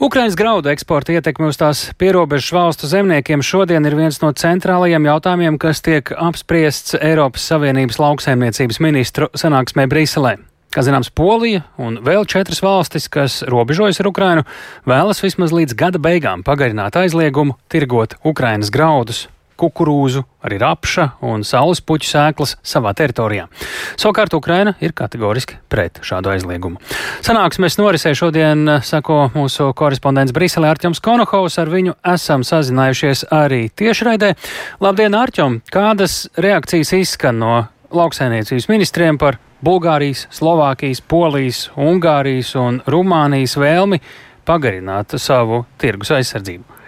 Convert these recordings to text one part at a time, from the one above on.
Ukraiņas graudu eksporta ietekme uz tās pierobežas valstu zemniekiem šodien ir viens no centrālajiem jautājumiem, kas tiek apspriests Eiropas Savienības lauksaimniecības ministru sanāksmē Briselē. Kā zināms, Polija un vēl četras valstis, kas robežojas ar Ukrainu, vēlas vismaz līdz gada beigām pagarināt aizliegumu tirgot Ukrainas graudus kukurūzu, arī rapša un saules puķu sēklas savā teritorijā. Savukārt Ukraina ir kategoriski pret šādu aizliegumu. Sanāksmes norisē šodien, sako mūsu korespondents Briselē Arķems Konohovs, ar viņu esam sazinājušies arī tiešraidē. Labdien, Arķem! Kādas reakcijas izskan no lauksainiecības ministriem par Bulgārijas, Slovākijas, Polijas, Ungārijas un Rumānijas vēlmi pagarināt savu tirgus aizsardzību?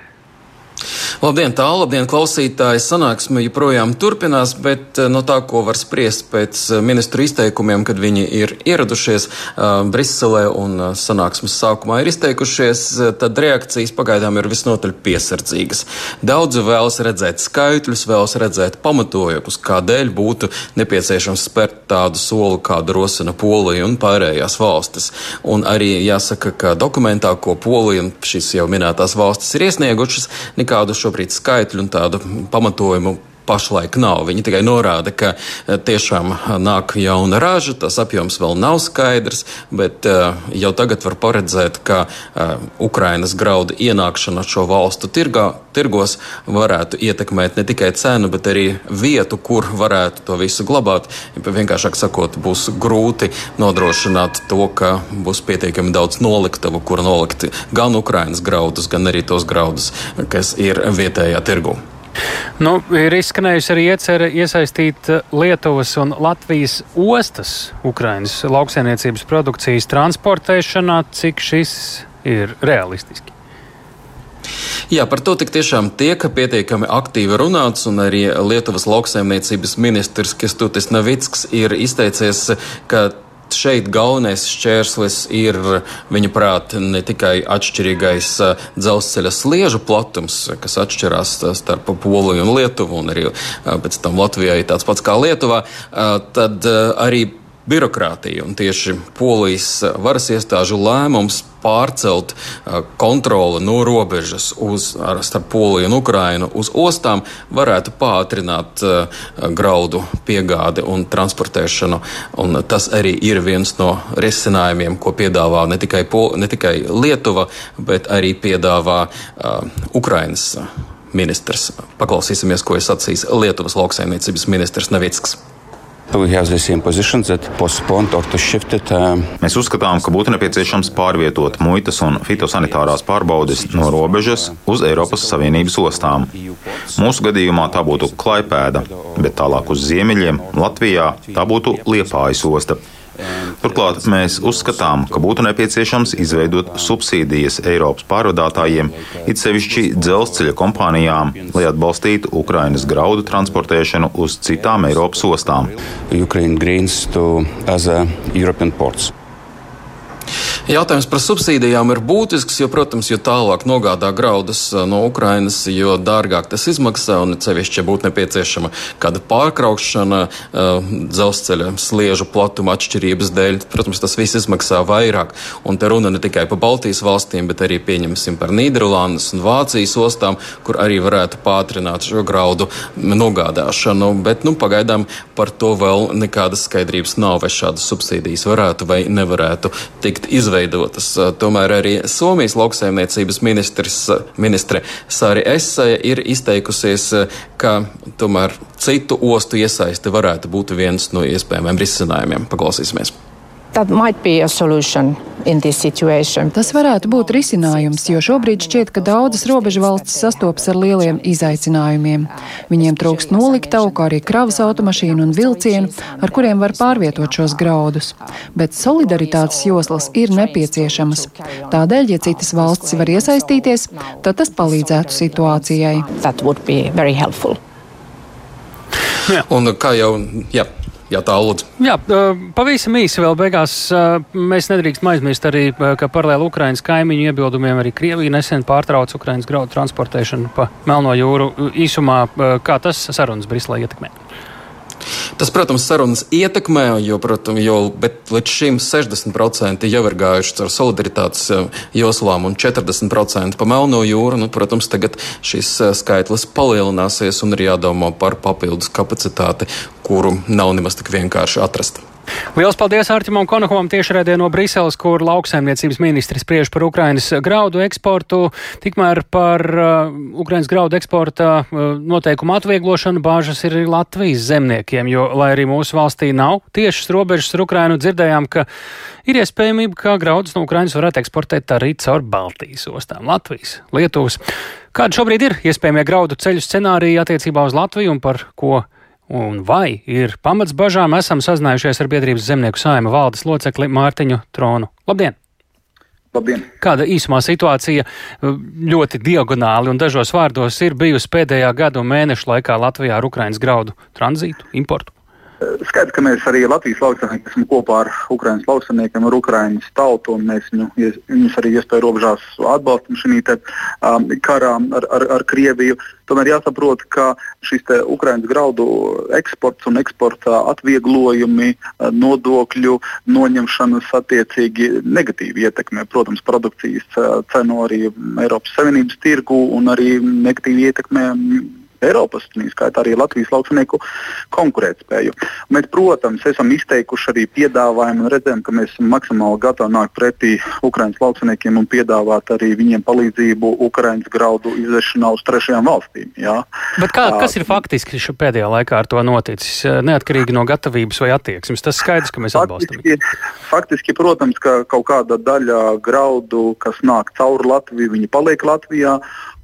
Labdien, tālu, labdien, klausītāji! Sanāksme joprojām turpinās, bet eh, no tā, ko var spriest pēc eh, ministru izteikumiem, kad viņi ir ieradušies uh, Briselē un sanāksmes sākumā ir izteikušies, tad reakcijas pagaidām ir visnotaļ piesardzīgas. Daudzi vēlas redzēt skaitļus, vēlas redzēt pamatojumus, kādēļ būtu nepieciešams spērt tādu soli, kādu rosina Polija un pārējās valstis. Un arī jāsaka, ka dokumentā, ko Polija un šīs jau minētās valstis ir iesniegušas, nekādu šo šobrīd skaitļu un tādu pamatojumu pašlaik nav. Viņi tikai norāda, ka eh, tiešām nāk jauna raža, tas apjoms vēl nav skaidrs, bet uh, jau tagad var paredzēt, ka Ukrainas graudu ienākšana šo valstu tirgā, tirgos varētu ietekmēt ne tikai cenu, bet arī vietu, kur varētu to visu glabāt. Vienkāršāk sakot, būs grūti nodrošināt to, ka būs pietiekami daudz noliktavu, kur nolikt gan Ukrainas graudus, gan arī tos graudus, kas ir vietējā tirgū. Nu, ir izskanējusi arī iecerē iesaistīt eh, Lietuvas un Latvijas ostas Ukrainas lauksainiecības produkcijas transportēšanā, cik šis ir realistiski. Jā, par to tik tiešām tiek pietiekami aktīvi runāts, un arī Lietuvas lauksaimniecības ministrs Kestutis Navicks ir izteicies, ka šeit galvenais šķērslis ir, viņa prāt, ne tikai atšķirīgais dzelzceļa sliežu platums, kas atšķirās starp Poliju un Lietuvu, un arī pēc tam Latvijai tāds pats kā Lietuvā, tad arī birokrātija un tieši polijas varas iestāžu lēmums pārcelt kontroli no robežas uz, ar, starp Poliju un Ukrainu uz ostām varētu pātrināt graudu piegādi un transportēšanu. Un tas arī ir viens no risinājumiem, ko piedāvā ne tikai, Pol, ne tikai Lietuva, bet arī piedāvā uh, Ukrainas ministrs. Paklausīsimies, ko ir sacījis Lietuvas lauksaimniecības ministrs Nevicks. Mēs uzskatām, ka būtu nepieciešams pārvietot muitas un fitosanitārās pārbaudes no robežas uz Eiropas Savienības ostām. Mūsu gadījumā tā būtu Klaipēda, bet tālāk uz ziemeļiem Latvijā tā būtu Liepājas osta. Turklāt mēs uzskatām, ka būtu nepieciešams izveidot subsīdijas Eiropas pārvadātājiem, it sevišķi dzelzceļa kompānijām, lai atbalstītu Ukrainas graudu transportēšanu uz citām Eiropas ostām. Ukraine greens to other European ports. Jautājums par subsīdijām ir būtisks, jo, protams, jo tālāk nogādā graudus no Ukrainas, jo dārgāk tas izmaksā un cevišķi, ja būtu nepieciešama kāda pārkraukšana dzelzceļa sliežu platuma atšķirības dēļ, protams, tas viss izmaksā vairāk. Un te runa ne tikai par Baltijas valstīm, bet arī pieņemsim par Nīderlandes un Vācijas ostām, kur arī varētu pātrināt šo graudu nogādāšanu. Bet, nu, pagaidām par to vēl nekādas skaidrības nav, vai šādas subsīdijas varētu vai nevarētu tikt izvēlētas izveidotas. Tomēr arī Somijas lauksaimniecības ministrs, ministre Sāri Esaja ir izteikusies, ka tomēr citu ostu iesaiste varētu būt viens no iespējamiem risinājumiem. Paklausīsimies! Tas varētu būt risinājums, jo šobrīd šķiet, ka daudzas robežu valstis sastopas ar lieliem izaicinājumiem. Viņiem trūkst noliktavu, kā arī kravas automašīnu un vilcienu, ar kuriem var pārvietot šos graudus. Bet solidaritātes joslas ir nepieciešamas. Tādēļ, ja citas valstis var iesaistīties, tad tas palīdzētu situācijai. Un kā jau. Jā. Jā, tā lūdzu. Jā, pavisam īsi vēl beigās. Mēs nedrīkstam aizmirst arī, ka paralēli Ukraiņas kaimiņu iebildumiem arī Krievija nesen pārtrauca Ukraiņas graudu transportēšanu pa Melno jūru. Īsumā, kā tas sarunas Briselē ietekmē? Tas, protams, sarunas ietekmē, jo, protams, jo, līdz šim 60% jau ir gājuši caur solidaritātes eh, joslām un 40% pa Melno jūru. Nu, protams, tagad šis eh, skaitlis palielināsies un ir jādomā par papildus kapacitāti, kuru nav nemaz tik vienkārši atrast. Lielas paldies Artimam Konokovam tiešraidē no Briseles, kur lauksaimniecības ministrs spriež par Ukrainas graudu eksportu. Tikmēr par uh, Ukrainas graudu eksporta uh, noteikumu atvieglošanu bāžas ir Latvijas zemniekiem, jo, lai arī mūsu valstī nav tiešas robežas ar Ukrainu, dzirdējām, ka ir iespējamība, ka graudus no Ukrainas varētu eksportēt arī caur Baltijas ostām - Latvijas, Lietuvas. Kāda šobrīd ir iespējamie graudu ceļu scenāriji attiecībā uz Latviju un par ko? Un vai ir pamats bažām, esam sazinājušies ar biedrības zemnieku saima valdes locekli Mārtiņu Tronu. Labdien! Labdien! Kāda īsumā situācija ļoti diagonāli un dažos vārdos ir bijusi pēdējā gada un mēneša laikā Latvijā ar Ukraiņas graudu tranzītu, importu? Skaidrs, ka mēs arī Latvijas lauksaimnieki esam kopā ar Ukraiņas lauksaimniekiem, ar Ukraiņas tautu, un mēs viņu, viņus arī iespēju robežās atbalstam šī um, karā ar, ar, ar Krieviju. Tomēr jāsaprot, ka šis Ukraiņas graudu eksports un eksporta atvieglojumi, nodokļu noņemšanas attiecīgi negatīvi ietekmē, protams, produkcijas cenu arī Eiropas Savienības tirgu un arī negatīvi ietekmē Eiropas, tā skaitā arī Latvijas lauksaimnieku konkurētspēju. Mēs, protams, esam izteikuši arī piedāvājumu un redzam, ka mēs esam maksimāli gatavi nākt pretī Ukraiņas lauksaimniekiem un piedāvāt arī viņiem palīdzību Ukraiņas graudu izvešanā uz trešajām valstīm. Jā. Bet kā, kas ir faktiski pēdējā laikā ar to noticis? Neatkarīgi no gatavības vai attieksmes. Tas skaidrs, ka mēs atbalstam. Faktiski, faktiski, protams, ka kaut kāda daļa graudu, kas nāk cauri Latviju, viņi paliek Latvijā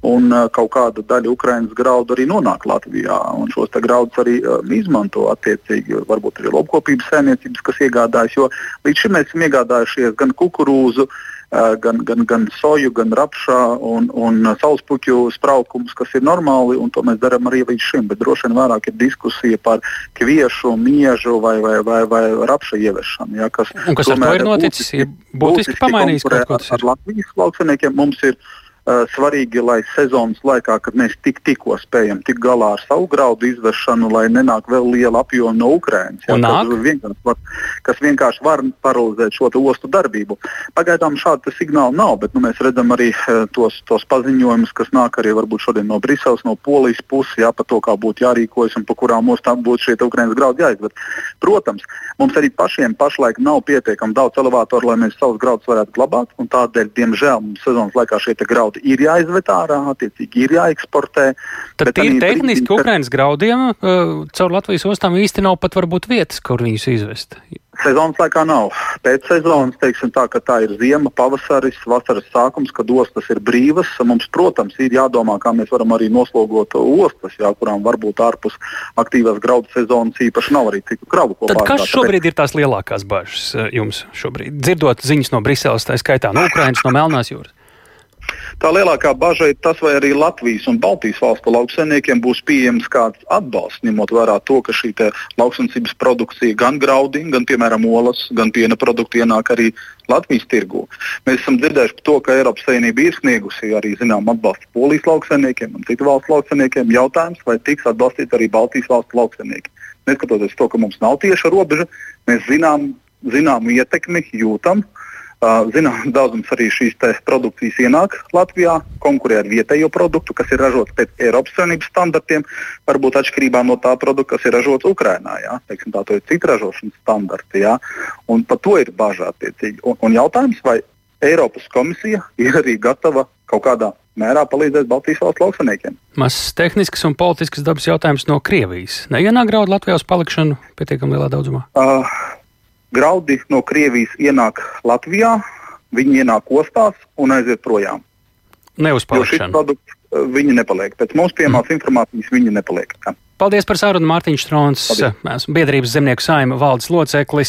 un kaut kāda daļa Ukraiņas graudu arī nonāk Latvijā. Šos graudus arī uh, izmanto attiecīgi, varbūt arī lopkopības saimniecības, kas iegādājas. Jo līdz šim mēs esam iegādājušies gan kukurūzu, uh, gan, gan, gan soju, gan rapšā un, un saulespuķu spraukumus, kas ir normāli, un to mēs darām arī līdz šim. Bet droši vien vairāk ir diskusija par kviešu, miežu vai, vai, vai, vai rapša ieviešanu. Ja, kas, un kas ar to ir noticis? Ir būtiski, būtiski pamainījis kaut ko. Ar Latvijas lauksaimniekiem mums ir Eh, svarīgi, lai sezonas laikā, kad mēs tik, tikko spējam tikt galā ar savu graudu izvešanu, lai nenāk vēl liela apjoma no Ukrainas, ja, kas, vienkārši var, kas vienkārši var paralizēt šo ostu darbību. Pagaidām šāda signāla nav, bet nu, mēs redzam arī eh, tos, tos paziņojumus, kas nāk arī šodien no Briseles, no Polijas puses, ja, par to, kā būtu jārīkojas un pa kurām ostām būtu šie Ukraiņas graudi jāizved. Protams, mums arī pašiem pašlaik nav pietiekami daudz elevatoru, lai mēs savus graudus varētu glabāt, un tādēļ, diemžēl, mums sezonas laikā šie graudi graudu ir jāizved ārā, attiecīgi ir jāeksportē. Tad tīri tehniski brīdī, Ukraiņas graudiem uh, caur Latvijas ostām īsti nav pat varbūt vietas, kur viņus izvest. Sezonas laikā nav. Pēc sezonas, teiksim tā, ka tā ir ziema, pavasaris, vasaras sākums, kad ostas ir brīvas. Mums, protams, ir jādomā, kā mēs varam arī noslogot ostas, jā, kurām varbūt ārpus aktīvās graudu sezonas īpaši nav arī citu kravu. Tad kas šobrīd ir tās lielākās bažas uh, jums šobrīd? Dzirdot ziņas no Briseles, tā skaitā no Ukrainas, no Melnās jūras. Tā lielākā bažas ir tas, vai arī Latvijas un Baltijas valstu lauksaimniekiem būs pieejams kāds atbalsts, ņemot vērā to, ka šī lauksaimniecības produkcija gan graudi, gan piemēram olas, gan piena produkti ienāk arī Latvijas tirgū. Mēs esam dzirdējuši par to, ka Eiropas Savienība ir sniegusi arī zinām atbalstu Polijas lauksaimniekiem un citu valstu lauksaimniekiem. Jautājums, vai tiks atbalstīti arī Baltijas valstu lauksaimnieki. Neskatoties to, ka mums nav tieša robeža, mēs zinām, zinām ietekmi, jūtam. Zināms, daudzums arī šīs produkcijas ienāk Latvijā, konkurē ar vietējo produktu, kas ir ražots pēc Eiropas Savienības standartiem, varbūt atšķirībā no tā produkta, kas ir ražots Ukrajinā. Teiksim, tā ir cita ražošanas standarti. Jā. Un par to ir bažā attiecīgi. Un, un jautājums, vai Eiropas komisija ir arī gatava kaut kādā mērā palīdzēt Baltijas valsts lauksaimniekiem. Mazs tehnisks un politisks dabas jautājums no Krievijas. Neienāk graudu Latvijas palikšanu pietiekami lielā daudzumā? Uh, graudi no Krievijas ienāk Latvijā, viņi ienāk ostās un aiziet projām. Neuzpalikšana. Produkts, eh, viņi nepaliek. Pēc mums pieejamās mm. informācijas viņi nepaliek. Paldies par sarunu Mārtiņš Strons, biedrības zemnieku saima valdes loceklis.